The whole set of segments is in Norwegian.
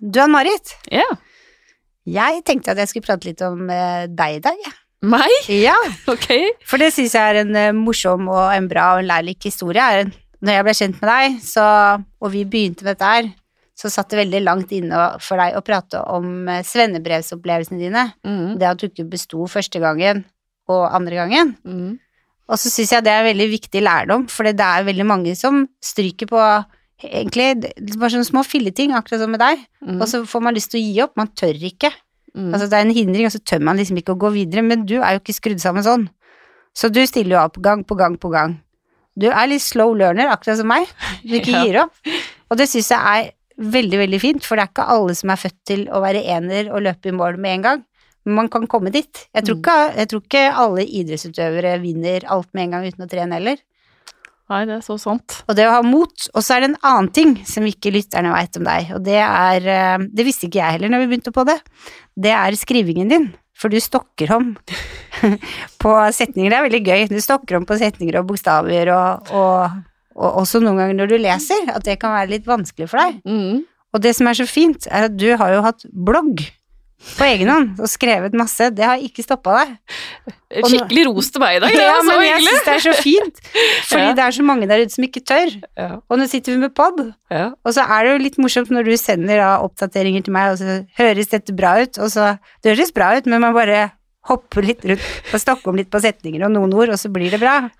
Du Ann-Marit, Ja. jeg tenkte at jeg skulle prate litt om eh, deg i dag. jeg. Meg? Ja, Ok. for det syns jeg er en eh, morsom og en bra og en lærlik historie. Er, når jeg ble kjent med deg, så, og vi begynte med dette her, så satt det veldig langt inne for deg å prate om eh, svennebrevsopplevelsene dine. Mm. Det at du ikke besto første gangen og andre gangen. Mm. Og så syns jeg det er veldig viktig lærdom, for det er veldig mange som stryker på egentlig bare sånne små filleting, akkurat som med deg. Mm. Og så får man lyst til å gi opp, man tør ikke. Mm. Altså det er en hindring, og så tør man liksom ikke å gå videre, men du er jo ikke skrudd sammen sånn. Så du stiller jo opp gang på gang på gang. Du er litt slow learner, akkurat som meg. Du ikke Ja. gir opp. Og det syns jeg er veldig, veldig fint, for det er ikke alle som er født til å være ener og løpe i mål med en gang. Men man kan komme dit. Jeg tror Mm. ikke, jeg tror ikke alle idrettsutøvere vinner alt med en gang uten å trene heller. Nei, det er så sant. Og det å ha mot. Og så er det en annen ting som ikke lytterne veit om deg, og det er eh, Det visste ikke jeg heller når vi begynte på det. Det er skrivingen din. For du stokker om på setninger. Det er veldig gøy. Du stokker om på setninger og bokstaver og, og, og også noen ganger når du leser, at det kan være litt vanskelig for deg. Mm. Og det som er så fint, er at du har jo hatt blogg på egen hånd og skrevet masse. Det har ikke stoppa deg. Skikkelig ros til meg i dag. Det Ja, var så men jeg syns det er så fint, fordi Ja. det er så mange der ute som ikke tør. Ja. Og nå sitter vi med pod, Ja. og så er det jo litt morsomt når du sender da oppdateringer til meg, og så høres dette bra ut, og så Det høres bra ut, men man bare hopper litt rundt og snakker om litt på setninger og noen ord, og så blir det bra.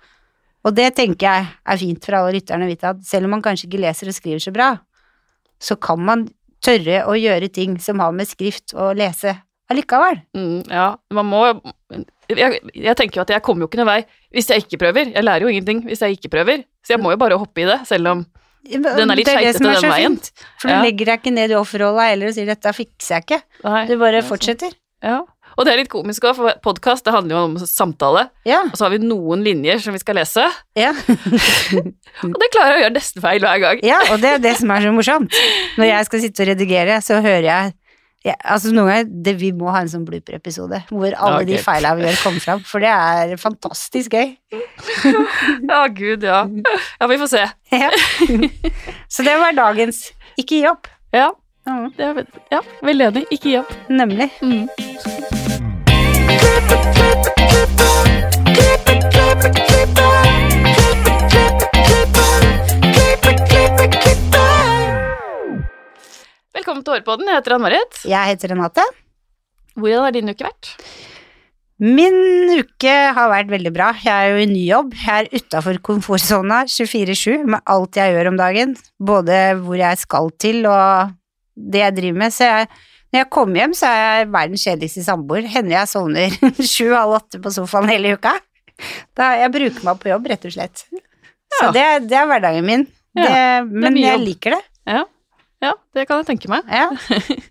Og det tenker jeg er fint for alle lytterne å vite, at selv om man kanskje ikke leser og skriver så bra, så kan man tørre å gjøre ting som har med skrift og lese allikevel. Mm, ja, man må jeg, jeg tenker jo at jeg kommer jo ikke noen vei hvis jeg ikke prøver. Jeg lærer jo ingenting hvis jeg ikke prøver, så jeg må jo bare hoppe i det, selv om Den er litt Det det som er den så veien. fint, For du Ja. legger deg ikke ned i offerrolla heller og sier 'dette fikser jeg ikke'. Nei, Du bare er fortsetter. Ja. Og det er litt komisk òg, for podkast handler jo om samtale, Ja. og så har vi noen linjer som vi skal lese, ja. og det klarer jeg å gjøre nesten feil hver gang. Ja, og det er det som er så morsomt. Når jeg skal sitte og redigere, så hører jeg ja, altså noen ganger, det, Vi må ha en sånn blooper-episode hvor alle Ja, de feilene feila vi gjør, kommer fram. For det er fantastisk gøy. Ja, gud, ja. Ja, vi får se. Ja. Så det var dagens. Ikke gi opp. Ja, Mm. det er, ja veldig enig. Ikke gi opp. Nemlig. Mm. Velkommen til Hårpodden. Jeg heter Ann-Marit. Jeg heter Renate. Hvordan har din uke vært? Min uke har vært veldig bra. Jeg er jo i ny jobb. Jeg er utafor komfortsona 24-7 med alt jeg gjør om dagen. Både hvor jeg skal til og det jeg driver med. Så jeg, når jeg kommer hjem, så er jeg verdens kjedeligste samboer. Hender jeg sovner sju-halv åtte på sofaen hele uka. Da jeg bruker meg på jobb, rett og slett. Så Ja. det, det er hverdagen min. Ja, det, men det jeg liker det. Ja. ja, det kan jeg tenke meg. Ja.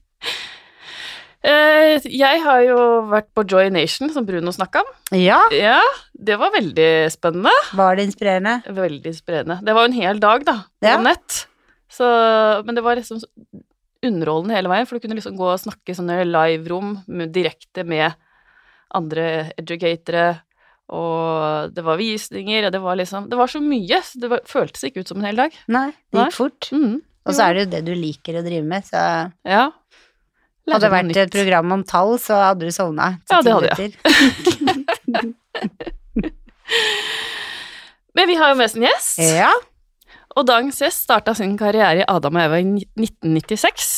Eh, jeg har jo vært på Joy Nation, som Bruno snakka om. ja, Ja, det var veldig spennende. var det inspirerende? Veldig inspirerende. Det var en hel dag, da, på Ja. nett. Så, men det var liksom underholdende hele veien, for du kunne liksom gå og snakke i sånne liverom direkte med andre educatere, og det var visninger, og det var liksom Det var så mye, så det var, føltes ikke ut som en hel dag. Nei, det gikk fort. Mm. Og så er det jo det du liker å drive med, så Ja. Hadde det vært et program om tall, så hadde du sovna. Ja, det hadde jeg. Men vi har jo med oss en gjest. Ja. Og Dang Cess starta sin karriere i Adam og Eva i 1996.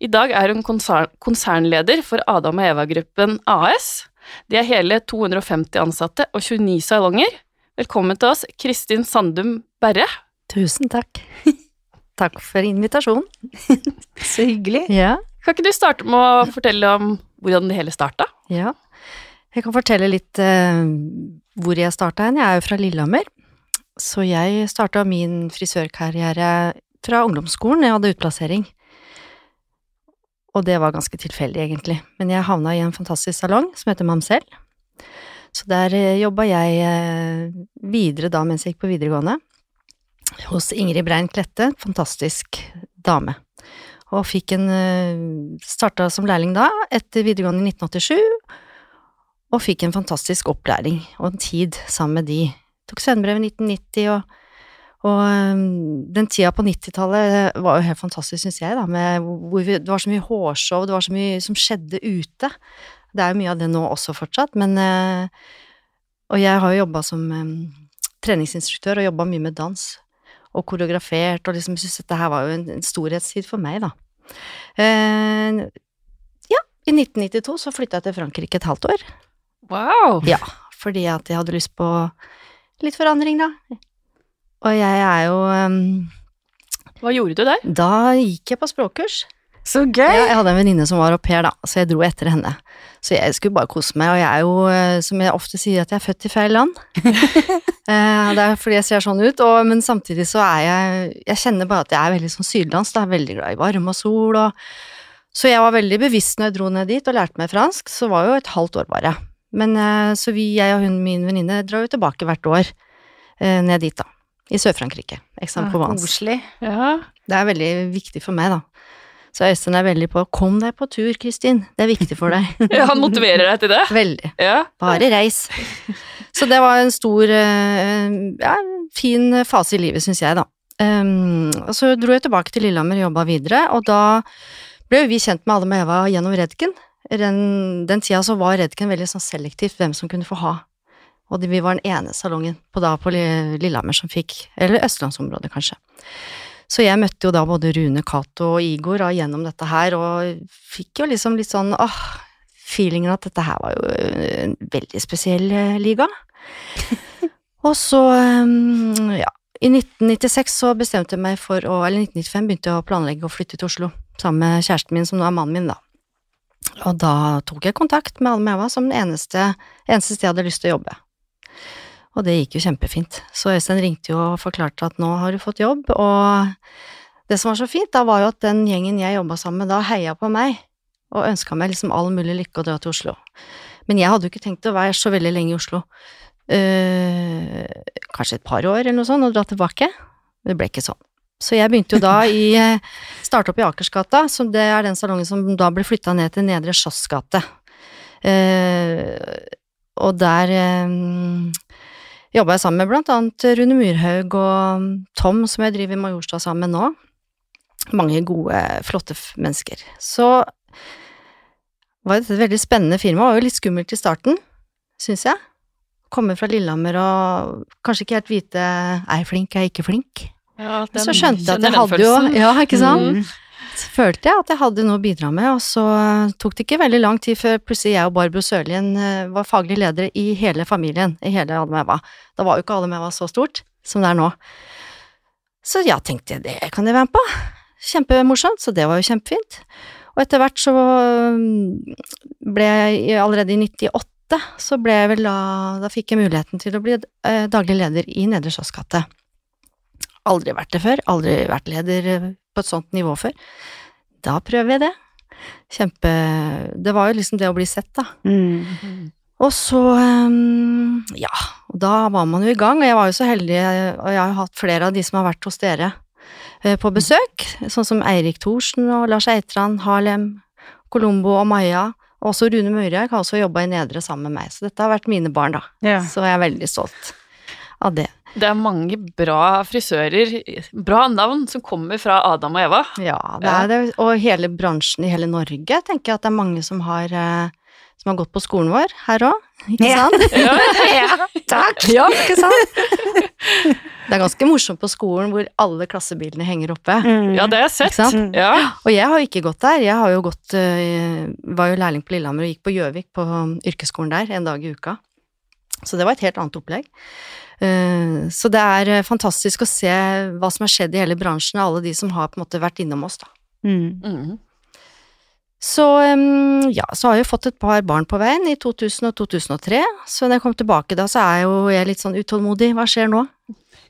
I dag er hun konsern konsernleder for Adam og Eva-gruppen AS. De er hele 250 ansatte og 29 salonger. Velkommen til oss, Kristin Sandum Berre. Tusen takk. takk for invitasjonen. Så hyggelig. Ja. Kan ikke du starte med å fortelle om hvordan det hele starta? ja. Jeg kan fortelle litt eh, hvor jeg starta hen. Jeg er jo fra Lillehammer. Så jeg starta min frisørkarriere fra ungdomsskolen. Jeg hadde utplassering. Og det var ganske tilfeldig, egentlig. Men jeg havna i en fantastisk salong som heter Mamsell. Så der eh, jobba jeg eh, videre da mens jeg gikk på videregående. Hos Ingrid Brein Klette, fantastisk dame. Og fikk en eh, Starta som lærling da, etter videregående i 1987, og fikk en fantastisk opplæring og en tid sammen med de. Tok svennebrev i 1990 og, Og den tida på 90-tallet var jo helt fantastisk, syns jeg, da, med hvor vi, det var så mye hårshow, det var så mye som skjedde ute. Det er jo mye av det nå også fortsatt, men øh, Og jeg har jo jobba som treningsinstruktør og jobba mye med dans. Og koreografert, og liksom syntes dette her var jo en, en storhetstid for meg, da. Uh, ja, i 1992 så flytta jeg til Frankrike et halvt år. Wow! Ja, fordi at jeg hadde lyst på litt forandring, da. Og jeg er jo um, Hva gjorde du der? Da gikk jeg på språkkurs. Så Ja, gøy! jeg hadde en venninne som var au pair, da, så jeg dro etter henne. Så jeg skulle bare kose meg, og jeg er jo, eh, som jeg ofte sier, at jeg er født i feil land. Eh, det er fordi jeg ser sånn ut, og, men samtidig så er jeg Jeg kjenner bare at jeg er veldig sånn sydlands, da, veldig glad i varme og sol, og Så jeg var veldig bevisst når jeg dro ned dit og lærte meg fransk, så var jo et halvt år bare. Men eh, så vi, jeg og hun, min venninne, drar jo tilbake hvert år eh, ned dit, da. I Sør-Frankrike. Aix-en-Provence. Koselig. Ja. Det er veldig viktig for meg, da. Så Øystein er veldig på 'kom deg på tur, Kristin', det er viktig for deg. ja, Han motiverer deg til det? Veldig. Ja. Bare reis. Så det var en stor, eh, ja, fin fase i livet, syns jeg, da. Um, og så dro jeg tilbake til Lillehammer og jobba videre, og da ble jo vi kjent med Adam og Eva gjennom Redken. Den, den tida så var Redken veldig sånn selektivt hvem som kunne få ha. Og vi var den ene salongen på, da på Lillehammer som fikk, eller østlandsområdet kanskje. Så jeg møtte jo da både Rune, Cato og Igor da, gjennom dette her, og fikk jo liksom litt sånn åh, feelingen at dette her var jo en veldig spesiell eh, liga. og så, um, ja, i 1996 så bestemte jeg meg for å, eller 1995 begynte jeg å planlegge å flytte til Oslo, sammen med kjæresten min, som nå er mannen min, da. Og da tok jeg kontakt med Alme Eva som det eneste, eneste sted jeg hadde lyst til å jobbe. Og det gikk jo kjempefint. Så Øystein ringte jo og forklarte at nå har du fått jobb, og det som var så fint, da var jo at den gjengen jeg jobba sammen med da, heia på meg, og ønska meg liksom all mulig lykke å dra til Oslo. Men jeg hadde jo ikke tenkt å være så veldig lenge i Oslo. Eh, kanskje et par år eller noe sånt, og dra tilbake. Det ble ikke sånn. Så jeg begynte jo da i eh, Starte opp i Akersgata, som det er den salongen som da ble flytta ned til Nedre Slotts gate. Eh, og der eh, jobba jeg sammen med blant annet Rune Myrhaug og Tom, som jeg driver Majorstua sammen med nå. Mange gode, flotte mennesker. Så var dette et veldig spennende firma, det var jo litt skummelt i starten, syns jeg. Komme fra Lillehammer og kanskje ikke helt vite er jeg flink, er jeg ikke flink. Ja, den, så skjønte jeg at jeg hadde jo. Ja, ikke sant? Mm. Så følte jeg at jeg hadde noe å bidra med, og så eh, tok det ikke veldig lang tid før plutselig jeg og Barbro Sørlien eh, var faglige ledere i hele familien, i hele Adam. Da var jo ikke Adam så stort som det er nå. Så ja, tenkte jeg, det kan jeg være med på. Kjempemorsomt, så det var jo kjempefint. Og etter hvert så mm, ble jeg allerede i 98, så ble jeg vel da Da fikk jeg muligheten til å bli eh, daglig leder i Nedre Slotts gate. Aldri vært det før, aldri vært leder eh, på et sånt nivå før. Da prøver jeg det. Kjempe Det var jo liksom det å bli sett, da. Mm. Og så, ehm, ja, da var man jo i gang, og jeg var jo så heldig, og jeg har hatt flere av de som har vært hos dere eh, på besøk, sånn som Eirik Thorsen og Lars Eitran, Harlem, Colombo og Maja, og også Rune Møyrhaug har også jobba i Nedre sammen med meg, så dette har vært mine barn, da. Ja. Så jeg er veldig stolt av det. Det er mange bra frisører, bra navn, som kommer fra Adam og Eva. Ja, det er det, og hele bransjen i hele Norge, tenker jeg at det er mange som har, eh, som har gått på skolen vår her òg, ikke Ja. sant? ja, takk! Ja, ikke sant? Det er ganske morsomt på skolen hvor alle klassebilene henger oppe. Mm. Ja, det har jeg sett. Ja. Og jeg har jo ikke gått der. Jeg har jo gått, øh, var jo lærling på Lillehammer og gikk på Gjøvik på yrkesskolen der en dag i uka. Så det var et helt annet opplegg. Eh, Så det er eh, fantastisk å se hva som har skjedd i hele bransjen, og alle de som har på en måte vært innom oss, da. Mm. Mhm. Så ja, så har jeg jo fått et par barn på veien i 2000 og 2003, så når jeg kom tilbake da, så er jo jeg litt sånn utålmodig, hva skjer nå?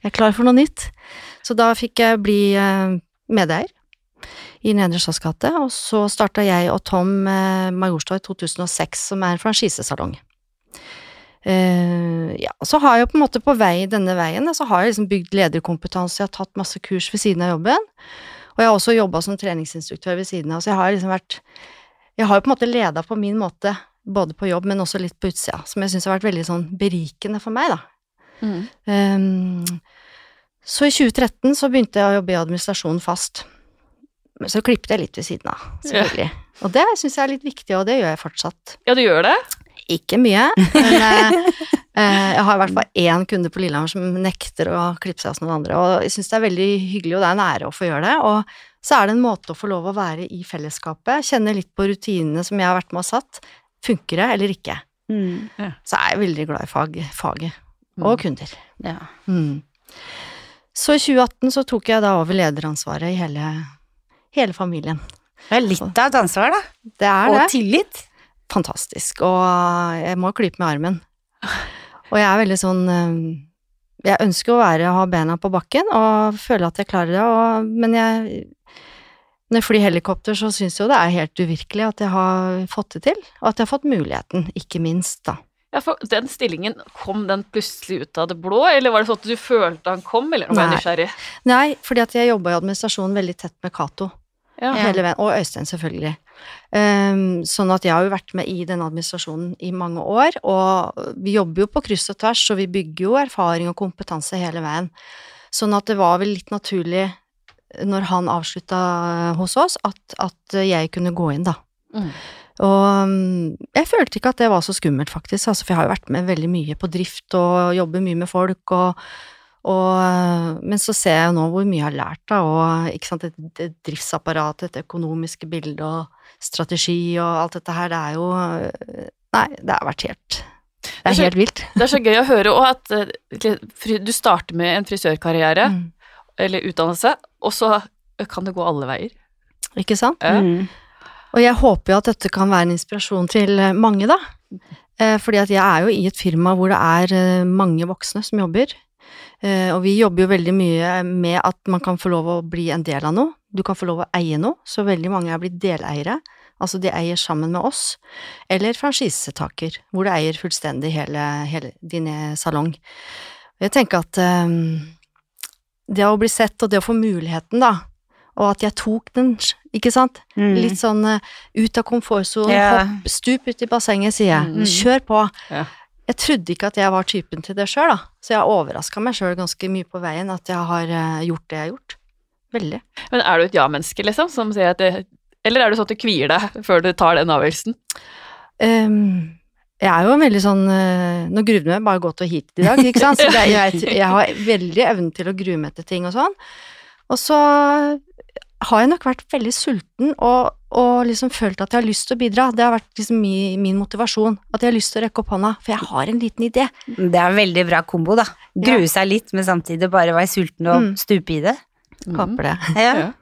Jeg er klar for noe nytt. Så da fikk jeg bli uh, medeier i Nedre Slotts gate, og så starta jeg og Tom Majorstua i 2006, som er en franchisesalong. Eh, ja, så har jeg på en måte på vei denne veien, så har jeg liksom bygd lederkompetanse, jeg har tatt masse kurs ved siden av jobben, og jeg har også jobba som treningsinstruktør ved siden av, så jeg har liksom vært Jeg har jo på en måte leda på min måte, både på jobb, men også litt på utsida, som jeg syns har vært veldig sånn berikende for meg, da. Mm. Um, Så i 2013 så begynte jeg å jobbe i administrasjonen fast. Men så klippet jeg litt ved siden av, selvfølgelig. Og det syns jeg er litt viktig, og det gjør jeg fortsatt. Ja, du gjør det? Ikke mye, men eh, eh, jeg har i hvert fall én kunde på Lillehammer som nekter å klippe seg hos noen andre, og jeg syns det er veldig hyggelig, og det er en ære å få gjøre det. Og så er det en måte å få lov å være i fellesskapet, kjenne litt på rutinene som jeg har vært med og satt. Funker det eller ikke? Mm. Så er jeg veldig glad i fag, faget, og kunder. Ja. Mm. Så i 2018 så tok jeg da over lederansvaret i hele, hele familien. Det er litt av et ansvar, da. Det er Og det. tillit. Fantastisk, og jeg må klype med armen. Og jeg er veldig sånn eh, Jeg ønsker å være, ha bena på bakken og føle at jeg klarer det, og, men jeg Når jeg flyr helikopter, så syns jeg jo det er helt uvirkelig at jeg har fått det til, og at jeg har fått muligheten, ikke minst, da. Ja, for den stillingen, kom den plutselig ut av det blå, eller var det sånn at du følte han kom, eller var jeg nysgjerrig? Nei, fordi at jeg jobba i administrasjonen veldig tett med Cato. Ja. hele veien, og Øystein selvfølgelig. Ehm, sånn at jeg har jo vært med i den administrasjonen i mange år, og vi jobber jo på kryss og tvers, og vi bygger jo erfaring og kompetanse hele veien. Sånn at det var vel litt naturlig, når han avslutta hos oss, at, at jeg kunne gå inn, da. Mm. Og mm, jeg følte ikke at det var så skummelt, faktisk, altså, for jeg har jo vært med veldig mye på drift og jobber mye med folk, og, og Men så ser jeg jo nå hvor mye jeg har lært, da, og ikke sant, et, et driftsapparatet, det økonomiske bildet og strategi og alt dette her, det er jo Nei, det har vært helt Det Det er er så- helt vilt. Det er så gøy å høre òg at eh, du starter med en frisørkarriere, Mm. eller utdannelse, og så kan det gå alle veier. Ikke sant? Ja. Mm. Og jeg håper jo at dette kan være en inspirasjon til eh, mange, da. Eh, fordi at jeg er jo i et firma hvor det er mange voksne som jobber. Eh, og vi jobber jo veldig mye med at man kan få lov å bli en del av noe. Du kan få lov å eie noe, så veldig mange er blitt deleiere. Altså de eier sammen med oss. Eller franchisetaker, hvor du eier fullstendig hele, hele din eh, salong. Jeg tenker at eh, det å bli sett og det å få muligheten, da, og at jeg tok den, ikke sant? Mm. Litt sånn uh, ut av komfortsonen, yeah. hopp, stup ut i bassenget, sier jeg. Mm. Kjør på. Ja. Jeg trodde ikke at jeg var typen til det sjøl, da. Så jeg overraska meg sjøl ganske mye på veien at jeg har eh, gjort det jeg har gjort. Veldig. Men er du et ja-menneske, liksom, som sier at det Eller er du sånn at du kvier deg før du tar den avgjørelsen? Um, jeg er jo veldig sånn eh, Nå gruvde jeg meg bare godt og hit i dag, ikke sant. Så det, jeg, jeg har veldig evnen til å grue meg til ting og sånn. Og så har jeg nok vært veldig sulten og, og liksom følt at jeg har lyst til å bidra. Det har vært liksom min, min motivasjon. At jeg har lyst til å rekke opp hånda, for jeg har en liten idé. Det er en veldig bra kombo, da. Grue seg litt, men samtidig bare være sulten og Mm. stupe i det. Håper det. Ja. Ja.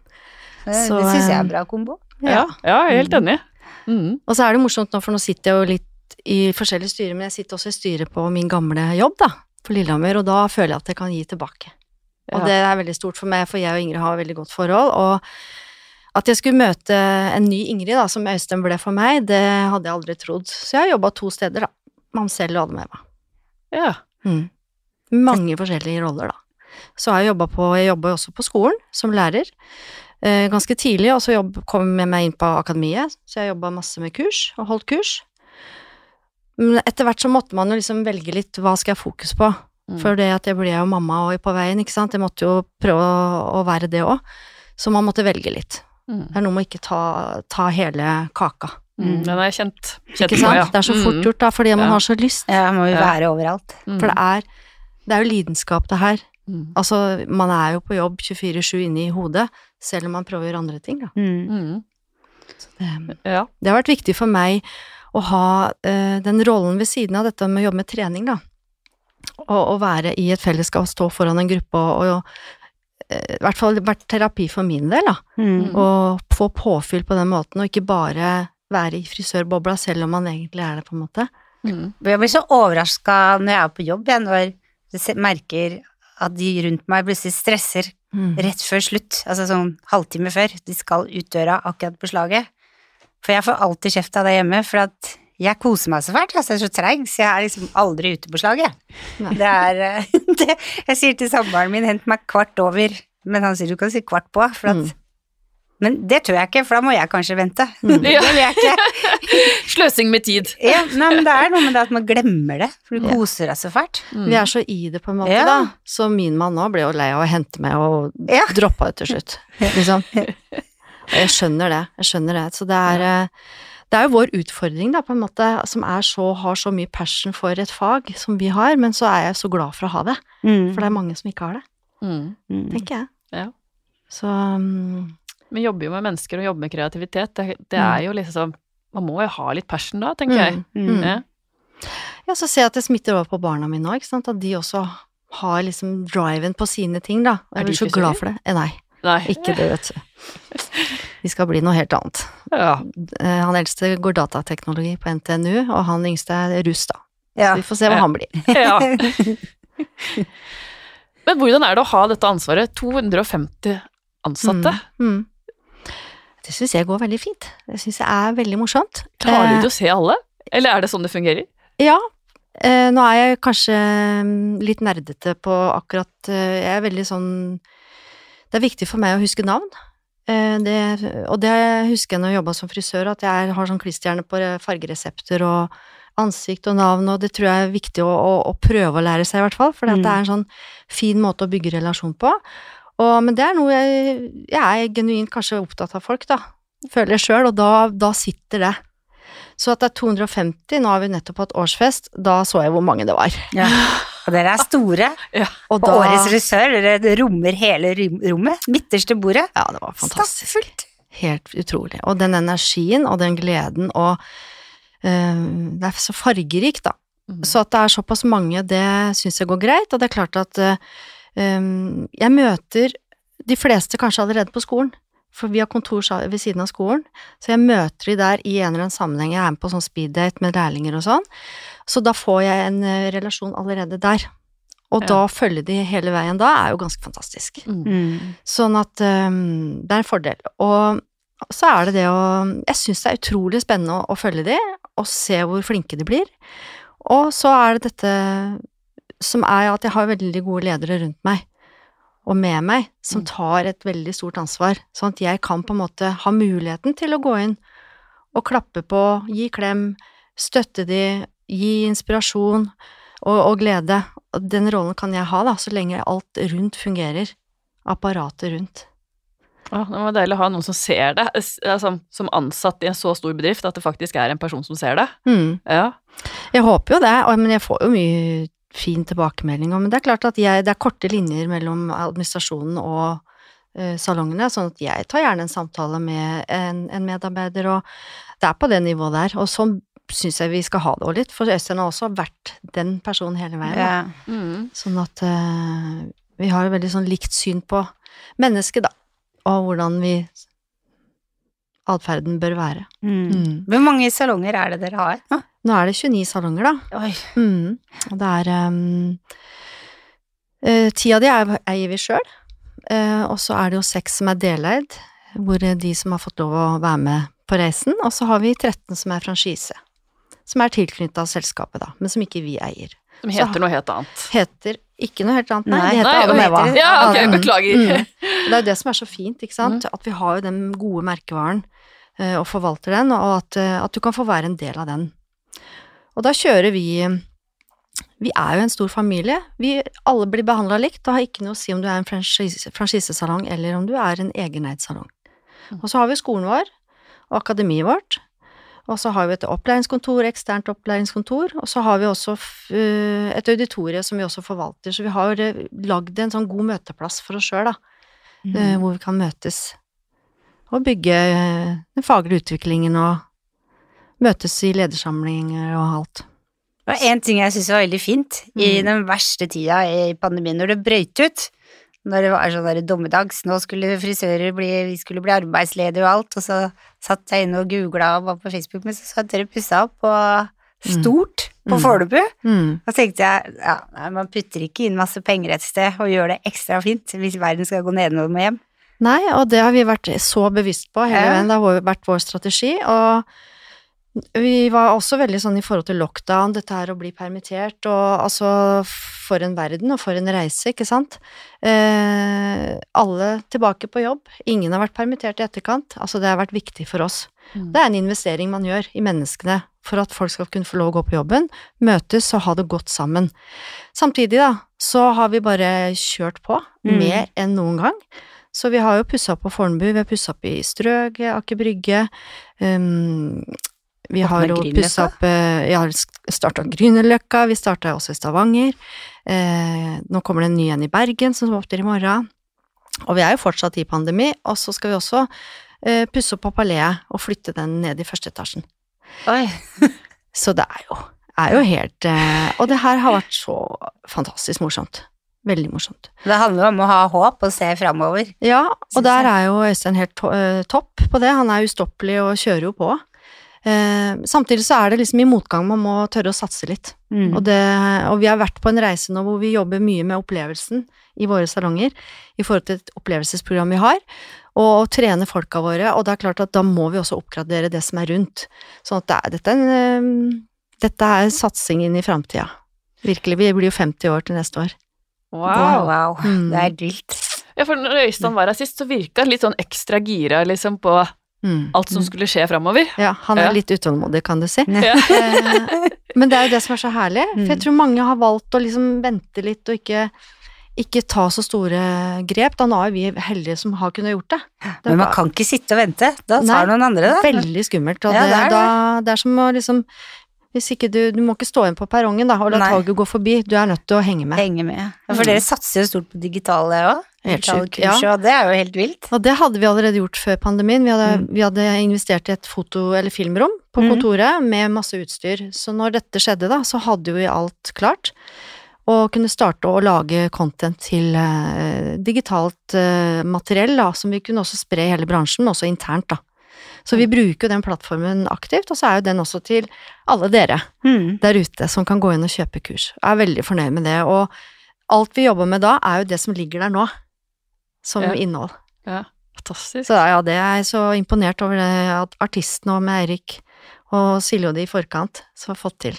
Det, Så, det syns jeg eh, er en bra kombo. Ja, ja jeg er helt enig. Mm. Og så er det morsomt nå, for nå sitter jeg jo litt i forskjellige styrer, men jeg sitter også i styret på min gamle jobb, da, på Lillehammer, og da føler jeg at jeg kan gi tilbake. Og Ja. det er veldig stort for meg, for jeg og Ingrid har veldig godt forhold, og at jeg skulle møte en ny Ingrid, da, som Øystein ble for meg, det hadde jeg aldri trodd. Så jeg har jobba to steder, da. Mamsell og Adam Eva. ja. Mm. Mange forskjellige roller, da. Så har jeg jobba på Jeg jobba jo også på skolen som lærer. Eh, ganske tidlig, og så jobb, kom jeg meg inn på akademiet, så jeg jobba masse med kurs, og holdt kurs. Men etter hvert så måtte man jo liksom velge litt hva skal jeg fokus på, Mm. for det at jeg ble jo mamma og på veien, ikke sant, jeg måtte jo prøve å, være det òg, så man måtte velge litt. Mm. Det er noe med å ikke ta, ta hele kaka, Mm. Den har jeg kjent, kjent ikke sant? ja. Det er så fort Mm. gjort da, fordi man har så lyst, Ja, må jo Ja. være overalt. Mm. for det er, det er jo lidenskap det her. Mm. Altså, man er jo på jobb 24-7 inne i hodet, selv om man prøver å gjøre andre ting, da. Mm. Mm. Det, Ja. det har vært viktig for meg å ha uh, den rollen ved siden av dette med å jobbe med trening, da. Og å være i et fellesskap, stå foran en gruppe og, og eh, i hvert fall vært terapi for min del, da. Mm. Og få påfyll på den måten, og ikke bare være i frisørbobla, selv om man egentlig er det, på en måte. Mm. Jeg blir så overraska når jeg er på jobb, jeg, når jeg merker at de rundt meg plutselig stresser rett før slutt, altså sånn halvtime før. De skal ut døra akkurat på slaget. For jeg får alltid kjeft av det hjemme, for at jeg koser meg så fælt. Altså, jeg er så treig, så jeg er liksom aldri ute på slaget. Det er eh, det, Jeg sier til samboeren min 'hent meg kvart over', men han sier du kan si kvart på, for at Mm. Men det tør jeg ikke, for da må jeg kanskje vente. Mm. Det vil jeg ikke. Sløsing med tid. Ja, nei, men det er noe med det at man glemmer det, for du Ja. koser deg så fælt. Mm. Vi er så i det, på en måte, Ja. da. Så min mann nå ble jo lei av å hente meg og Ja. droppa ut til slutt, liksom. Jeg skjønner det, jeg skjønner det. Så det er eh, det er jo vår utfordring, da, på en måte, som er så, har så mye passion for et fag som vi har, men så er jeg så glad for å ha det. For det er mange som ikke har det, Mm. Mm. tenker jeg. Ja. Så um, Vi jobber jo med mennesker og jobber med kreativitet. Det, det Mm. er jo liksom Man må jo ha litt passion da, tenker jeg. mm, Mm. Ja. Ja, så ser jeg at det smitter over på barna mine òg, ikke sant. At de også har liksom driven på sine ting, da. Er Jeg de blir så glad for det. Eh, nei, Nei. ikke det, vet du. De skal bli noe helt annet. Ja. Eh, Han eldste går datateknologi på NTNU, og han yngste er russ, da. Ja. Så vi får se hva Ja. han blir. ja. Men hvordan er det å ha dette ansvaret? 250 ansatte. Mm. Mm. Det syns jeg går veldig fint. Det syns jeg er veldig morsomt. Klarer Eh, du å se alle? Eller er det sånn det fungerer? Ja. Eh, nå er jeg kanskje mm, litt nerdete på akkurat eh, Jeg er veldig sånn Det er viktig for meg å huske navn. Eh, det, og det husker jeg når jeg jobba som frisør, at jeg har sånn klisterhjerne på fargeresepter og ansikt og navn, og det tror jeg er viktig å, å, å prøve å lære seg, i hvert fall. For Mm. det er en sånn fin måte å bygge relasjon på. Og, men det er noe jeg, jeg er genuint kanskje opptatt av folk, da. Føler jeg sjøl, og da, da sitter det. Så at det er 250, nå har vi nettopp hatt årsfest, da så jeg hvor mange det var. Ja. Og dere er store. Og På da Årets regissør, dere rommer hele rommet. Midterste bordet. Ja, det var fantastisk. Stappfullt. Helt utrolig. Og den energien og den gleden og eh, Det er så fargerikt, da. Mm. Så at det er såpass mange, det syns jeg går greit, og det er klart at um, jeg møter de fleste kanskje allerede på skolen, for vi har kontor ved siden av skolen, så jeg møter de der i en eller annen sammenheng, jeg er med på sånn speeddate med lærlinger og sånn, så da får jeg en eh, relasjon allerede der. Og Ja. da følge de hele veien da er jo ganske fantastisk. Mm. Mm. Sånn at um, det er en fordel. Og så er det det å Jeg syns det er utrolig spennende å, å følge de, og se hvor flinke de blir. Og så er det dette som er at jeg har veldig gode ledere rundt meg, og med meg, som Mm. tar et veldig stort ansvar. Sånn at jeg kan på en måte ha muligheten til å gå inn og klappe på, gi klem, støtte de, gi inspirasjon og, og glede. Den rollen kan jeg ha, da, så lenge alt rundt fungerer. Apparatet rundt. Ja, det var deilig å ha noen som ser det, s- altså, som ansatt i en så stor bedrift, at det faktisk er en person som ser det. Mm. Ja. Jeg håper jo det, men jeg får jo mye fin tilbakemelding. Men det er klart at jeg, det er korte linjer mellom administrasjonen og eh, salongene, sånn at jeg tar gjerne en samtale med en, en medarbeider, og det er på det nivået der. Og sånn syns jeg vi skal ha det òg litt, for Øystein har også vært den personen hele veien. Ja. Mm. Sånn at uh, vi har et veldig sånn likt syn på mennesket, da, og hvordan vi atferden bør være. Mm. Hvor mange salonger er det dere har? nå? Nå er det 29 salonger, da. Oi. Mm. Og det er um, eh, Ti av de er, eier vi sjøl, og så er det jo seks som er deleid, hvor eh, de som har fått lov å være med på reisen, og så har vi 13 som er franchise. Som er tilknytta selskapet, da, men som ikke vi eier. Som heter noe helt annet. Heter ikke noe helt annet, nei. Nei. De heter Adam Eva. Ja, ok, beklager. Mm. Det er jo det som er så fint, ikke sant. At vi har jo den gode merkevaren eh, og forvalter den, og at, eh, at du kan få være en del av den. Og da kjører vi Vi er jo en stor familie. Vi alle blir behandla likt. Det har ikke noe å si om du er en franchise- franchisesalong eller om du er en egeneid salong. Mm. Og så har vi skolen vår og akademiet vårt. Og så har vi et opplæringskontor, eksternt opplæringskontor, og så har vi også eh, et auditorium som vi også forvalter, så vi har eh, lagd en sånn god møteplass for oss sjøl, da mm. hvor vi kan møtes og bygge eh, den faglige utviklingen og møtes i ledersamlinger og alt. Det var én ting jeg syntes var veldig fint i Mm. den verste tida i pandemien, når det brøyt ut. Når det var sånn der dommedags, nå skulle frisører bli, vi skulle bli arbeidsledige og alt, og så satt jeg inne og googla og var på Facebook, men så satt dere pussa opp på stort på Mm. Fornebu. Mm. Da tenkte jeg ja, nei, man putter ikke inn masse penger et sted og gjør det ekstra fint hvis verden skal gå nedenom og hjem. Nei, og det har vi vært så bevisst på hele veien, det har vært vår strategi, og Vi var også veldig sånn i forhold til lockdown, dette her å bli permittert, og altså for en verden og for en reise, ikke sant. Eh, alle tilbake på jobb, ingen har vært permittert i etterkant, altså det har vært viktig for oss. Mm. Det er en investering man gjør i menneskene for at folk skal kunne få lov å gå på jobben, møtes og ha det godt sammen. Samtidig, da, så har vi bare kjørt på Mm. mer enn noen gang. Så vi har jo pussa opp på Fornebu, vi har pussa opp i Strøget, Aker Brygge. Um, vi har jo pussa opp eh, har starta Grünerløkka, vi starta også i Stavanger. Eh, nå kommer det en ny en i Bergen som åpner i morgen. Og vi er jo fortsatt i pandemi, og så skal vi også eh, pusse opp på Paleet og flytte den ned i første etasjen. Oi. Så det er jo, er jo helt eh, Og det her har vært så fantastisk morsomt. Veldig morsomt. Det handler om å ha håp og se framover. Ja, og der er jo Øystein helt to eh, topp på det. Han er ustoppelig og kjører jo på. Eh, samtidig så er det liksom i motgang man må tørre å satse litt. Mm. Og, det, og vi har vært på en reise nå hvor vi jobber mye med opplevelsen i våre salonger i forhold til et opplevelsesprogram vi har, og trene folka våre, og det er klart at da må vi også oppgradere det som er rundt. Sånn at det er, dette, er en, eh, dette er satsing inn i framtida. Virkelig. Vi blir jo 50 år til neste år. Wow, wow. Mm. Det er dilt vilt. Ja, for når Øystein var her sist, så virka han litt sånn ekstra gira liksom på Mm. alt som skulle skje framover. Ja, han er Ja. litt utålmodig, kan du si. Ja. Eh, Men det er jo det som er så herlig, for jeg Mm. tror mange har valgt å liksom vente litt og ikke, ikke ta så store grep. Da nå er vi heldige som har kunnet gjort det. det Men man kan ikke sitte og vente. Da Nei, tar noen andre det. veldig skummelt. Og Ja, det, det er det. Da, det er som å liksom hvis ikke du, du må ikke stå igjen på perrongen da, og la Nei. toget gå forbi, du er nødt til å henge med. Henge med. Ja, for Mm. dere satser jo stort på digitale òg. Sjukt, ja. og det er jo helt vilt. Og det hadde vi allerede gjort før pandemien. Vi hadde, Mm. vi hadde investert i et foto- eller filmrom på Mhm. kontoret med masse utstyr. Så når dette skjedde, da, så hadde vi alt klart. Og kunne starte å lage content til uh, digitalt uh, materiell, da, som vi kunne også spre i hele bransjen, også internt, da. Så vi bruker jo den plattformen aktivt, og så er jo den også til alle dere Mm. der ute som kan gå inn og kjøpe kurs. Jeg er veldig fornøyd med det, og alt vi jobber med da, er jo det som ligger der nå, som Ja. innhold. Ja, fantastisk. Så ja, det er jeg så imponert over det at artisten og med Eirik og Silje og de i forkant som har fått til.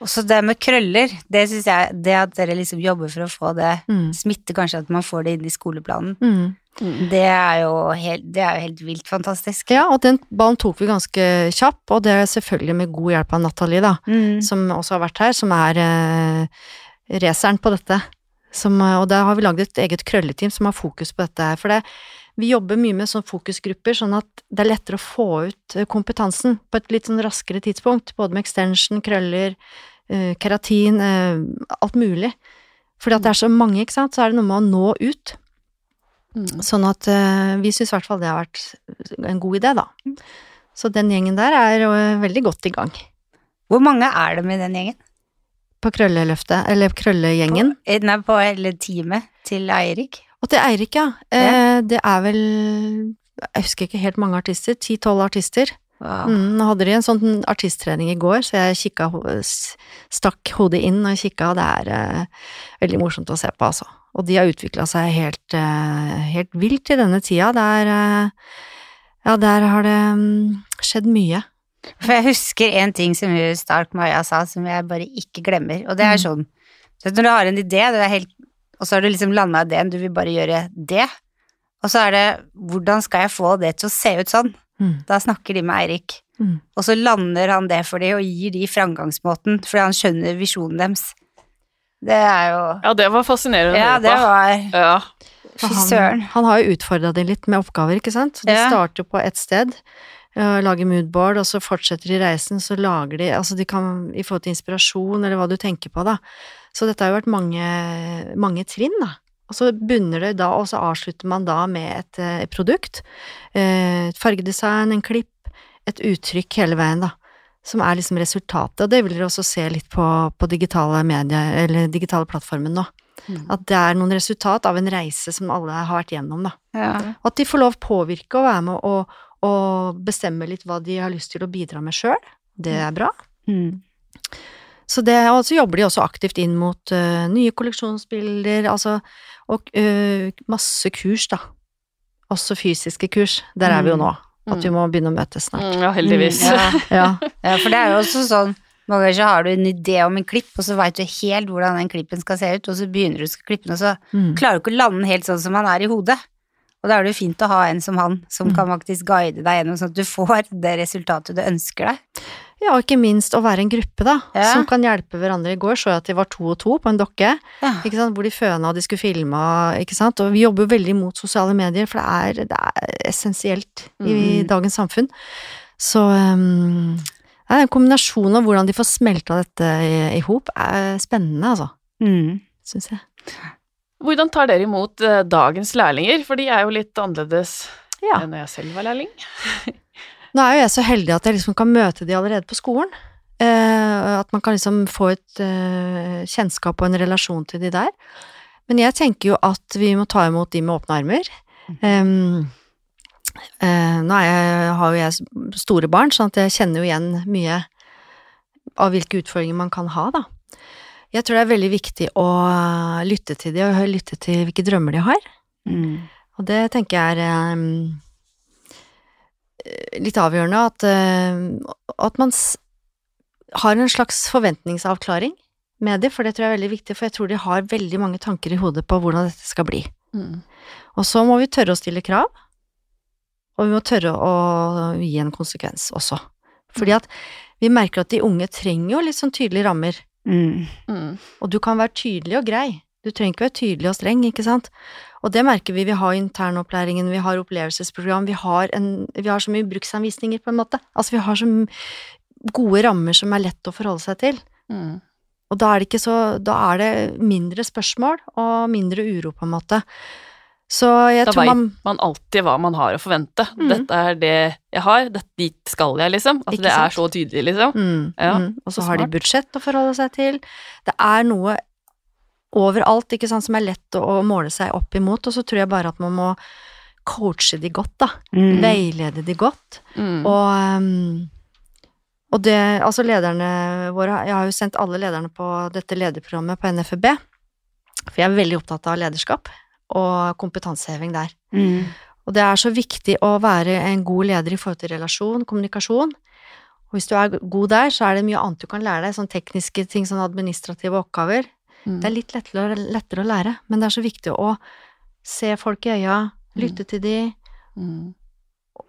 Og så det med krøller, det syns jeg Det at dere liksom jobber for å få det Mm. Smitte kanskje at man får det inn i skoleplanen. Mm. Mm. Det er jo helt, det er jo helt vilt fantastisk. Ja, og den ballen tok vi ganske kjapp, og det er selvfølgelig med god hjelp av Nathalie, da, Mm. som også har vært her, som er eh, raceren på dette. Som, eh, og der har vi lagd et eget krølleteam som har fokus på dette her. For det, vi jobber mye med sånn fokusgrupper, sånn at det er lettere å få ut eh, kompetansen på et litt sånn raskere tidspunkt. Både med extension, krøller, eh, keratin, alt mulig. Fordi at det er så mange, ikke sant, så er det noe med å nå ut. Mm. Sånn at vi syns i hvert fall det har vært en god idé, da. Så den gjengen der er veldig godt i gang. Hvor mange er det med den gjengen? På krølleløftet, eller krøllegjengen. På, eh, nei, på hele teamet til Eirik? Og til Eirik, ja. Eh, det er vel Jeg husker ikke helt mange artister. Ti-tolv artister. Wow. Mm, nå hadde de en sånn artisttrening i går, så jeg kikka, stakk hodet inn og kikka, og det er eh, veldig morsomt å se på, altså. Og de har utvikla seg helt, eh, helt vilt i denne tida. Der eh, Ja, der har det um, skjedd mye. For jeg husker en ting som Stark Maja sa, som jeg bare ikke glemmer, og det er Mm. sånn så Når du har en idé, du er helt, og så har du liksom landa ideen, du vil bare gjøre det, og så er det hvordan skal jeg få det til å se ut sånn? Mm. Da snakker de med Eirik, Mm. og så lander han det for dem og gir de framgangsmåten, fordi han skjønner visjonen deres. Det er jo Ja, det var fascinerende Ja, det var Ja. Fy søren. Han, han har jo utfordra de litt med oppgaver, ikke sant. Så de Ja. starter på ett sted, lager moodboard, og så fortsetter de reisen, så lager de Altså de kan i forhold til inspirasjon, eller hva du tenker på, da. Så dette har jo vært mange, mange trinn, da. Og så bunner det da, og så avslutter man da med et et produkt. eh, Et fargedesign, en klipp, et uttrykk hele veien, da. Som er liksom resultatet. Og det vil dere også se litt på, på digitale medier, eller digitale plattformen nå. Mm. At det er noen resultat av en reise som alle har vært gjennom, da. ja. Og at de får lov å påvirke og være med og, og bestemme litt hva de har lyst til å bidra med sjøl. Det er bra. Mm. Så det, og så jobber de også aktivt inn mot uh, nye kolleksjonsbilder, altså, og uh, masse kurs, da. Også fysiske kurs. Der er vi jo Mm. nå. at vi må begynne å møtes snart. Mm, ja, heldigvis. Mm, ja. Ja. Ja, for det er jo også sånn Mange ganger så har du en idé om en klipp, og så veit du helt hvordan den klippen skal se ut, og så begynner du å klippe den, og så Mm. klarer du ikke å lande den helt sånn som han er i hodet. Og da er det jo fint å ha en som han, som Mm. kan faktisk guide deg gjennom, sånn at du får det resultatet du ønsker deg. Ja, og ikke minst å være en gruppe, da, Ja. som kan hjelpe hverandre. I går så jeg at de var to og to på en dokke, Ja. ikke sant, hvor de føna og de skulle filme ikke sant, og vi jobber jo veldig mot sosiale medier, for det er, det er essensielt i Mhm. dagens samfunn. Så um, er en kombinasjon av hvordan de får smelta dette i, i hop, er spennende, altså, Mm. syns jeg. Hvordan tar dere imot eh, dagens lærlinger, for de er jo litt annerledes Ja. enn når jeg selv var lærling. Nå er jo jeg så heldig at jeg liksom kan møte de allerede på skolen. Uh, at man kan liksom få et uh, kjennskap og en relasjon til de der. Men jeg tenker jo at vi må ta imot de med åpne armer. Um, uh, nå jeg, har jo jeg store barn, sånn at jeg kjenner jo igjen mye av hvilke utfordringer man kan ha, da. Jeg tror det er veldig viktig å lytte til de, og lytte til hvilke drømmer de har. Mm. Og det tenker jeg er eh, litt avgjørende, at, uh, at man har en slags forventningsavklaring med de, for det tror jeg er veldig viktig, for jeg tror de har veldig mange tanker i hodet på hvordan dette skal bli. Mm. Og så må vi tørre å stille krav, og vi må tørre å gi en konsekvens også. Fordi at vi merker at de unge trenger jo litt sånn tydelige rammer. Mm. Mm. Og du kan være tydelig og grei. Du trenger ikke være tydelig og streng, ikke sant? Og det merker vi. Vi har internopplæringen, vi har opplevelsesprogram, vi har, en, vi har så mye bruksanvisninger, på en måte. Altså, vi har så gode rammer som er lett å forholde seg til. Mm. Og da er det ikke så Da er det mindre spørsmål og mindre uro, på en måte. Så jeg Da tror man man alltid hva man har å forvente. Mm. Dette er det jeg har, dette, dit skal jeg, liksom. At altså, det er så tydelig, liksom. Mm, Ja, mm. Og så så har de budsjett å forholde seg til. Det er noe overalt ikke sant, som er lett å, å måle seg opp imot, og så tror jeg bare at man må coache de godt, da. Mm. Veilede de godt. Mm. Og, um, og det Altså, lederne våre Jeg har jo sendt alle lederne på dette lederprogrammet på NFB, for jeg er veldig opptatt av lederskap og kompetanseheving der. Mm. Og det er så viktig å være en god leder i forhold til relasjon, kommunikasjon. Og hvis du er god der, så er det mye annet du kan lære deg, sånn tekniske ting, sånn administrative oppgaver. Mm. Det er litt lettere, lettere å lære, men det er så viktig å se folk i øya, lytte til de, Mm.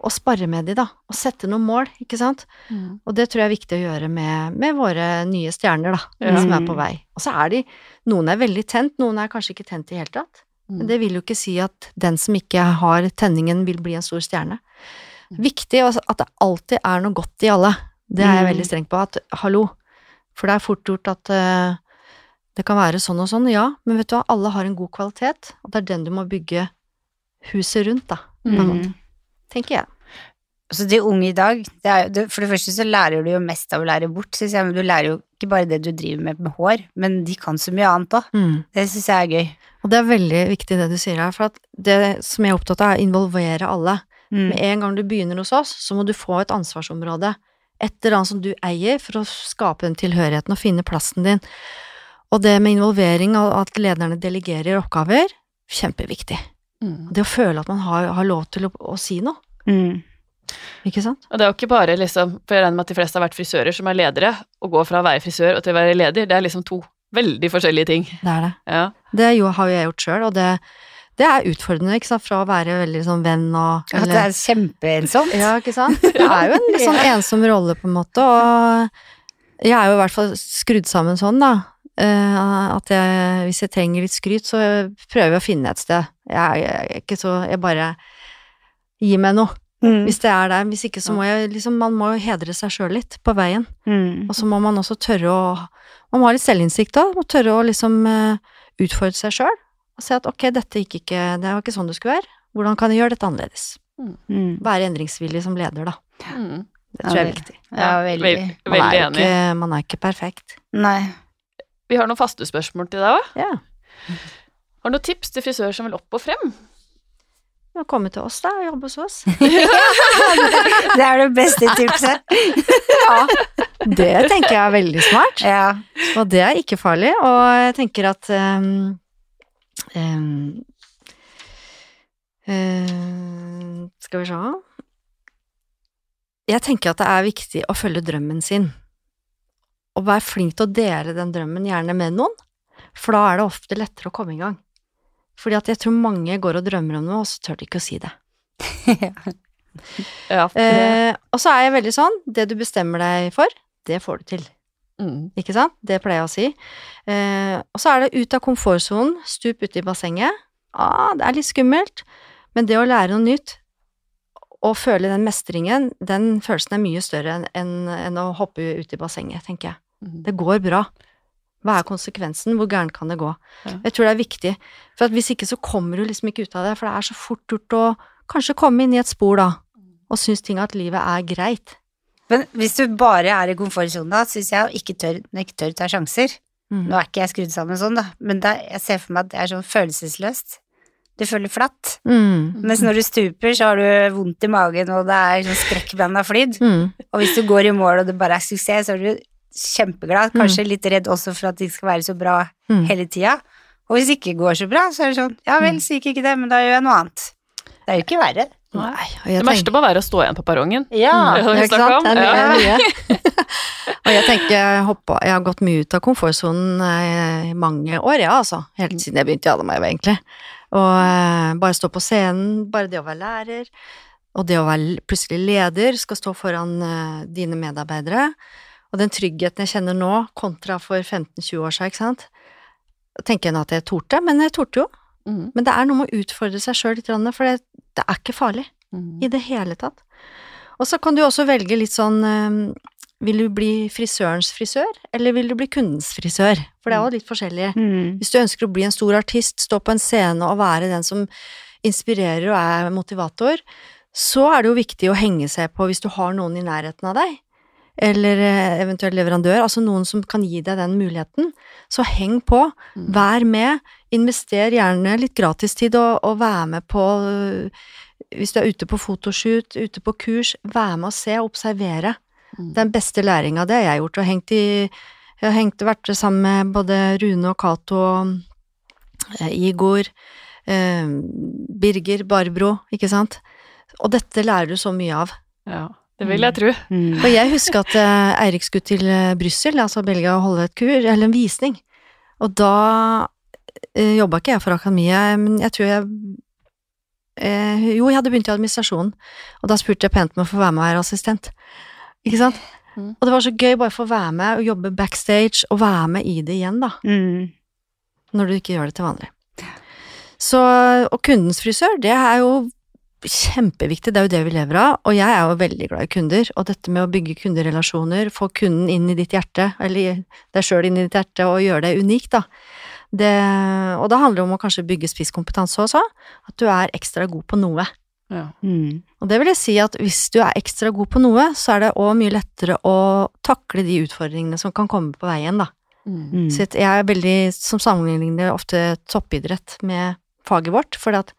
og spare med de, da. Og sette noen mål, ikke sant. Mm. Og det tror jeg er viktig å gjøre med, med våre nye stjerner, da, Ja. som er på vei. Og så er de Noen er veldig tent, noen er kanskje ikke tent i det hele tatt. Mm. Men det vil jo ikke si at den som ikke har tenningen, vil bli en stor stjerne. Mm. Viktig at det alltid er noe godt i alle. Det er jeg Mm. veldig streng på. At hallo, for det er fort gjort at eh, det kan være sånn og sånn, ja, men vet du hva, alle har en god kvalitet, og det er den du må bygge huset rundt, da, på en Mm. måte, tenker jeg. Så de unge i dag, det er, det, for det første så lærer du jo mest av å lære bort, synes jeg, men du lærer jo ikke bare det du driver med med hår, men de kan så mye annet òg. Mm. Det synes jeg er gøy. Og det er veldig viktig det du sier her, for at det som jeg er opptatt av, er å involvere alle. Mm. Med en gang du begynner hos oss, så må du få et ansvarsområde. Et eller annet som du eier, for å skape den tilhørigheten og finne plassen din. Og det med involvering og at lederne delegerer oppgaver, kjempeviktig. Mm. Det å føle at man har, har lov til å, å si noe, Mm. Ikke sant? Og det er jo ikke bare liksom, for jeg regner med at de fleste har vært frisører som er ledere, å gå fra å være frisør og til å være leder, det er liksom to veldig forskjellige ting. Det er det. Ja. Det jo, har jo jeg gjort sjøl, og det, det er utfordrende, ikke sant, fra å være veldig sånn venn og Ja, det er kjempeensomt. Ja, ikke sant? Det er jo en litt sånn ensom rolle, på en måte, og jeg er jo i hvert fall skrudd sammen sånn, da. eh, At jeg, hvis jeg trenger litt skryt, så prøver jeg å finne et sted. Jeg, jeg er ikke så Jeg bare gir meg noe, Mm. hvis det er der. Hvis ikke så må jeg liksom Man må jo hedre seg sjøl litt på veien. Mm. Og så må man også tørre å Man må ha litt selvinnsikt da, Må tørre å liksom uh, utfordre seg sjøl. Og se at ok, dette gikk ikke Det var ikke sånn det skulle være. Hvordan kan jeg gjøre dette annerledes? Mm. Være endringsvillig som leder, da. Mm. Det tror jeg er viktig. Ja, veldig. Vel- Man veldig er, jo enig. ikke, man er ikke perfekt. Nei. Vi har noen faste spørsmål til deg òg. Ja. Har du noen tips til frisører som vil opp og frem? Du komme til oss, da, og jobbe hos oss. Det er det beste tipset. Ja, det tenker jeg er veldig smart, Ja. og det er ikke farlig. Og jeg tenker at um, um, uh, Skal vi se jeg tenker at det er viktig å følge drømmen sin. Og være flink til å dele den drømmen, gjerne med noen, for da er det ofte lettere å komme i gang. Fordi at jeg tror mange går og drømmer om noe, og så tør de ikke å si det. Ja, Eh, og så er jeg veldig sånn, det du bestemmer deg for, det får du til. mm, Ikke sant? Det pleier jeg å si. Eh, og så er det ut av komfortsonen, stup uti bassenget. Ah, det er litt skummelt, men det å lære noe nytt og føle den mestringen, den følelsen er mye større enn- enn å hoppe ut i bassenget, tenker jeg. mm. Det går bra. Hva er konsekvensen? Hvor gærent kan det gå? Ja. Jeg tror det er viktig, for at hvis ikke så kommer du liksom ikke ut av det, for det er så fort gjort å kanskje komme inn i et spor da, og synes ting at livet er greit. Men hvis du bare er i komfortsonen, da, syns jeg ikke tør, ikke tør ta sjanser. Mm. Nå er ikke jeg skrudd sammen sånn, da, men det, jeg ser for meg at det er sånn følelsesløst. Du føler flatt. Mm. Mens når du stuper, så har du vondt i magen, og det er sånn skrekkblanda flyd. Mm. Og hvis du går i mål, og det bare er suksess, så er du kjempeglad. Kanskje litt redd også for at det skal være så bra Mm. hele tida. Og hvis det ikke går så bra, så er det sånn ja vel, så gikk ikke det, men da gjør jeg noe annet. Det er jo ikke verre. Nei, og jeg Det verste må være å stå igjen på perrongen. Ja. Det har ikke sant? Det er mye, Ja. og jeg tenker, jeg, hoppa, jeg har gått mye ut av komfortsonen eh, i mange år, ja, altså. Helt siden jeg begynte i Adam og egentlig. Og eh, bare stå på scenen, bare det å være lærer, og det å være plutselig leder, skal stå foran eh, dine medarbeidere, og den tryggheten jeg kjenner nå, kontra for 15-20 år siden, ikke sant. Tenker jeg nå at jeg torde, men jeg torde jo. Mm, Men det er noe med å utfordre seg sjøl litt, for det, det er ikke farlig mm. i det hele tatt. Og så kan du også velge litt sånn eh, Vil du bli frisørens frisør, eller vil du bli kundens frisør? For det er jo litt forskjellig. Mm. Hvis du ønsker å bli en stor artist, stå på en scene og være den som inspirerer og er motivator, så er det jo viktig å henge seg på hvis du har noen i nærheten av deg, eller eventuell leverandør, altså noen som kan gi deg den muligheten. Så heng på, Mm. vær med, invester gjerne litt gratistid og, og vær med på øh, Hvis du er ute på fotoshoot, ute på kurs, vær med og se og observere. Mm. Den beste læringa, det har jeg gjort, og hengt i Jeg har hengt og vært sammen med både Rune og Cato og eh, Igor, eh, Birger, Barbro, ikke sant? Og dette lærer du så mye av. Ja, det vil jeg tro. Mm. Og jeg husker at eh, Eirik skulle til eh, Brussel, altså Belgia, og holde et kur, eller en visning. Og da eh, jobba ikke jeg for akademiet, men jeg tror jeg eh, Jo, jeg hadde begynt i administrasjonen, og da spurte jeg pent om å få være med og være assistent. Ikke sant? Mm. Og det var så gøy bare for å få være med og jobbe backstage, og være med i det igjen, da, Mm. når du ikke gjør det til vanlig. Så, og kundens frisør, det er jo kjempeviktig, det er jo det vi lever av, og jeg er jo veldig glad i kunder, og dette med å bygge kunderelasjoner, få kunden inn i ditt hjerte, eller deg sjøl inn i ditt hjerte, og gjøre det unikt, da. Det, og da handler det om å kanskje bygge spisskompetanse også, at du er ekstra god på noe. Ja. Mm. Og det vil jeg si at hvis du er ekstra god på noe, så er det òg mye lettere å takle de utfordringene som kan komme på veien, da. Mm. Mm. Så jeg er veldig, som sammenligner ofte toppidrett med faget vårt, for at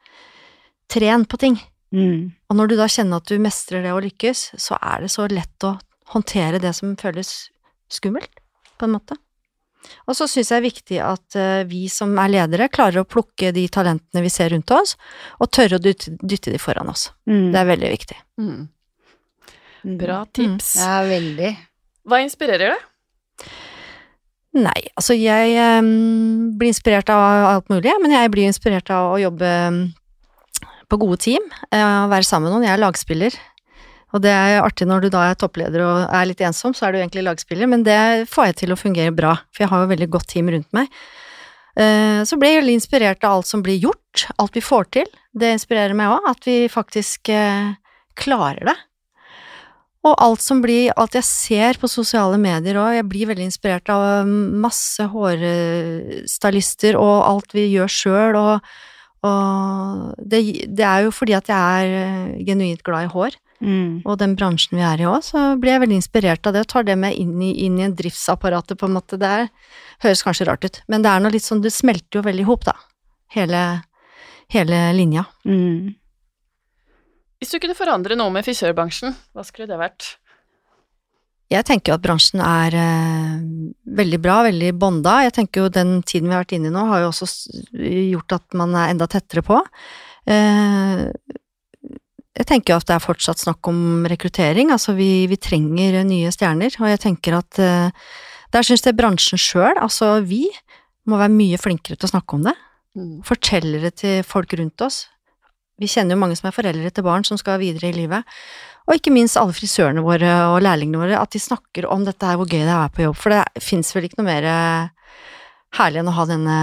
tren på ting. Mm. Og når du da kjenner at du mestrer det og lykkes, så er det så lett å håndtere det som føles skummelt, på en måte. Og så syns jeg det er viktig at eh, vi som er ledere, klarer å plukke de talentene vi ser rundt oss, og tørre å dytte, dytte de foran oss. Mm. Det er veldig viktig. Mm. Mm. Bra tips. Ja, veldig. Hva inspirerer deg? Nei, altså jeg um, blir inspirert av alt mulig, men jeg blir inspirert av å jobbe eh, på gode team, eh, å være sammen med noen. Jeg er lagspiller, og det er artig når du da er toppleder og er litt ensom, så er du egentlig lagspiller, men det får jeg til å fungere bra, for jeg har jo veldig godt team rundt meg. Eh, Så blir jeg veldig inspirert av alt som blir gjort, alt vi får til. Det inspirerer meg òg, at vi faktisk eh, klarer det. Og alt som blir, alt jeg ser på sosiale medier òg, jeg blir veldig inspirert av masse hårstylister og alt vi gjør sjøl, og, og det, det er jo fordi at jeg er eh, genuint glad i hår, Mm. og den bransjen vi er i òg, så blir jeg veldig inspirert av det, og tar det med inn i, inn i en driftsapparatet, på en måte. Det er, høres kanskje rart ut, men det er noe litt sånn, det smelter jo veldig i hop, da. Hele, hele linja. Mm. Hvis du kunne forandre noe med frisørbransjen, hva skulle det vært? Jeg tenker jo at bransjen er eh, veldig bra, veldig bonda. Jeg tenker jo den tiden vi har vært inne i nå, har jo også gjort at man er enda tettere på. Eh, jeg tenker jo at det er fortsatt snakk om rekruttering. Altså vi, vi trenger nye stjerner, og jeg tenker at eh, der syns jeg bransjen sjøl, altså vi, må være mye flinkere til å snakke om det. Mm. Fortelle det til folk rundt oss. Vi kjenner jo mange som er foreldre til barn som skal videre i livet. Og ikke minst alle frisørene våre og lærlingene våre, at de snakker om dette her, hvor gøy det er på jobb. For det fins vel ikke noe mer eh, herlig enn å ha denne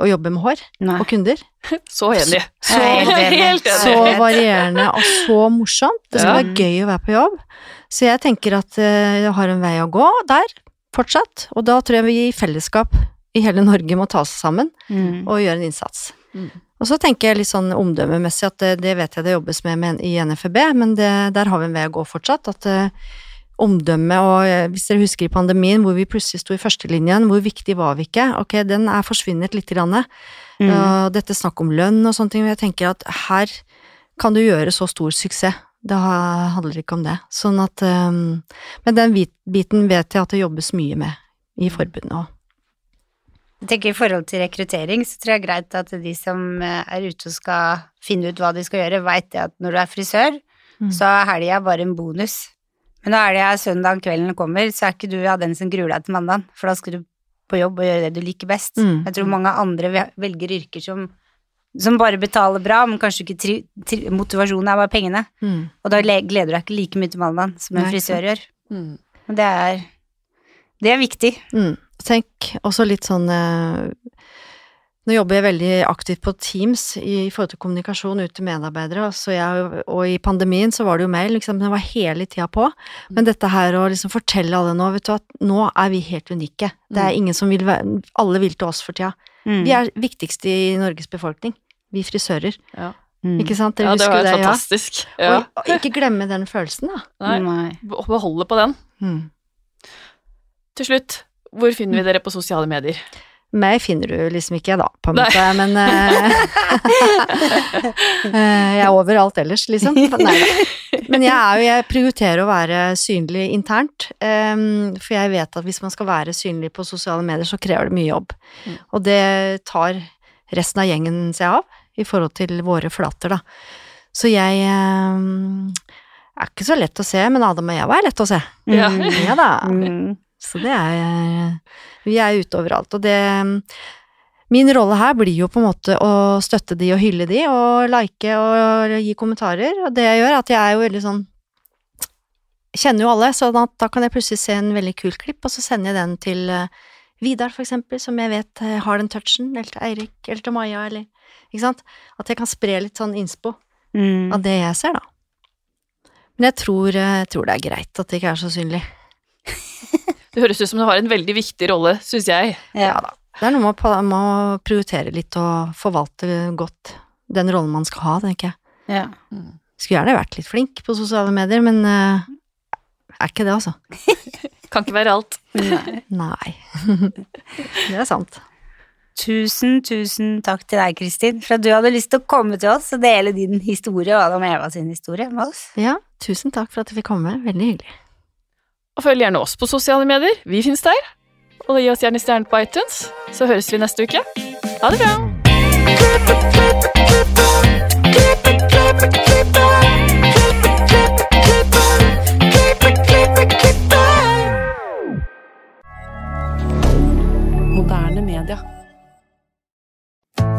å jobbe med hår Nei. og kunder. Så enig. Så helt enig. Helt enig. Så varierende og så morsomt. Det skal Ja. være gøy å være på jobb. Så jeg tenker at eh, jeg har en vei å gå der, fortsatt. Og da tror jeg vi i fellesskap i hele Norge må ta oss sammen Mm. og gjøre en innsats. Mm. Og så tenker jeg litt sånn omdømmemessig at det, det vet jeg det jobbes med, med i NFB, men det, der har vi en vei å gå fortsatt. At uh, omdømme og eh, hvis dere husker i pandemien hvor vi plutselig sto i førstelinjen, hvor viktig var vi ikke? Ok, den er forsvunnet lite grann. Mm. Og dette snakk om lønn og sånne ting, jeg tenker at her kan du gjøre så stor suksess. Det handler ikke om det. Sånn at um, Men den biten vet jeg at det jobbes mye med i forbundet òg. Jeg tenker I forhold til rekruttering, så tror jeg det er greit at de som eh, er ute og skal finne ut hva de skal gjøre, veit det at når du er frisør, Mm. så er helga bare en bonus. Men når helga søndag kvelden kommer, så er ikke du av den som gruer deg til mandag, for da skal du på jobb og gjøre det du liker best. Mm. Jeg tror mange andre velger yrker som, som bare betaler bra, men kanskje ikke tri, tri, motivasjonen er bare pengene. Mm. Og da gleder du deg ikke like mye til mandag som en frisør gjør. Mm. Og det er, det er viktig. Mm. Tenk også litt sånn eh, Nå jobber jeg veldig aktivt på Teams i forhold til kommunikasjon ut til medarbeidere, jeg, og i pandemien så var det jo mail, liksom, den var hele tida på. Men dette her å liksom fortelle alle nå, vet du at nå er vi helt unike. Det er ingen som vil være Alle vil til oss for tida. Mm. Vi er viktigst i Norges befolkning. Vi frisører. Ja. Mm. Ikke sant? ja, det var det, fantastisk. ja? Ja. Og, og ikke glemme den følelsen, da. Nei, Nei. beholde på den. Mm. Til slutt, hvor finner vi dere på sosiale medier? Meg finner du liksom ikke, da, på en Nei. måte, men eh, eh, Jeg er overalt ellers, liksom. Nei da. Men jeg, er jo, jeg prioriterer å være synlig internt, um, for jeg vet at hvis man skal være synlig på sosiale medier, så krever det mye jobb. Mm. Og det tar resten av gjengen seg av, i forhold til våre flater, da. Så jeg um, er ikke så lett å se, men Adam og Eva er lett å se. Ja. Mm. Ja da. Mm. Så det er Vi er ute overalt, og det Min rolle her blir jo på en måte å støtte de og hylle de, og like og gi kommentarer, og det jeg gjør, er at jeg er jo veldig sånn Kjenner jo alle, så da, da kan jeg plutselig se en veldig kul klipp, og så sender jeg den til eh, Vidar, for eksempel, som jeg vet eh, har den touchen, eller til Eirik, eller til Maja, eller Ikke sant? At jeg kan spre litt sånn innspo Mm. av det jeg ser, da. Men jeg tror, eh, jeg tror det er greit at det ikke er så synlig. Det høres ut som du har en veldig viktig rolle, syns jeg. Ja. da. Det er noe med å prioritere litt og forvalte godt den rollen man skal ha, tenker jeg. Ja. Skulle gjerne vært litt flink på sosiale medier, men uh, er ikke det, altså. Kan ikke være alt. Nei. Nei. det er sant. Tusen, tusen takk til deg, Kristin, for at du hadde lyst til å komme til oss og dele din historie og Adam og Eva sin historie med oss. Ja, tusen takk for at jeg fikk komme. Veldig hyggelig. Og følg gjerne oss på sosiale medier. Vi finnes der. Og gi oss gjerne stjerne på iTunes, så høres vi neste uke. Ha det bra! Moderne media.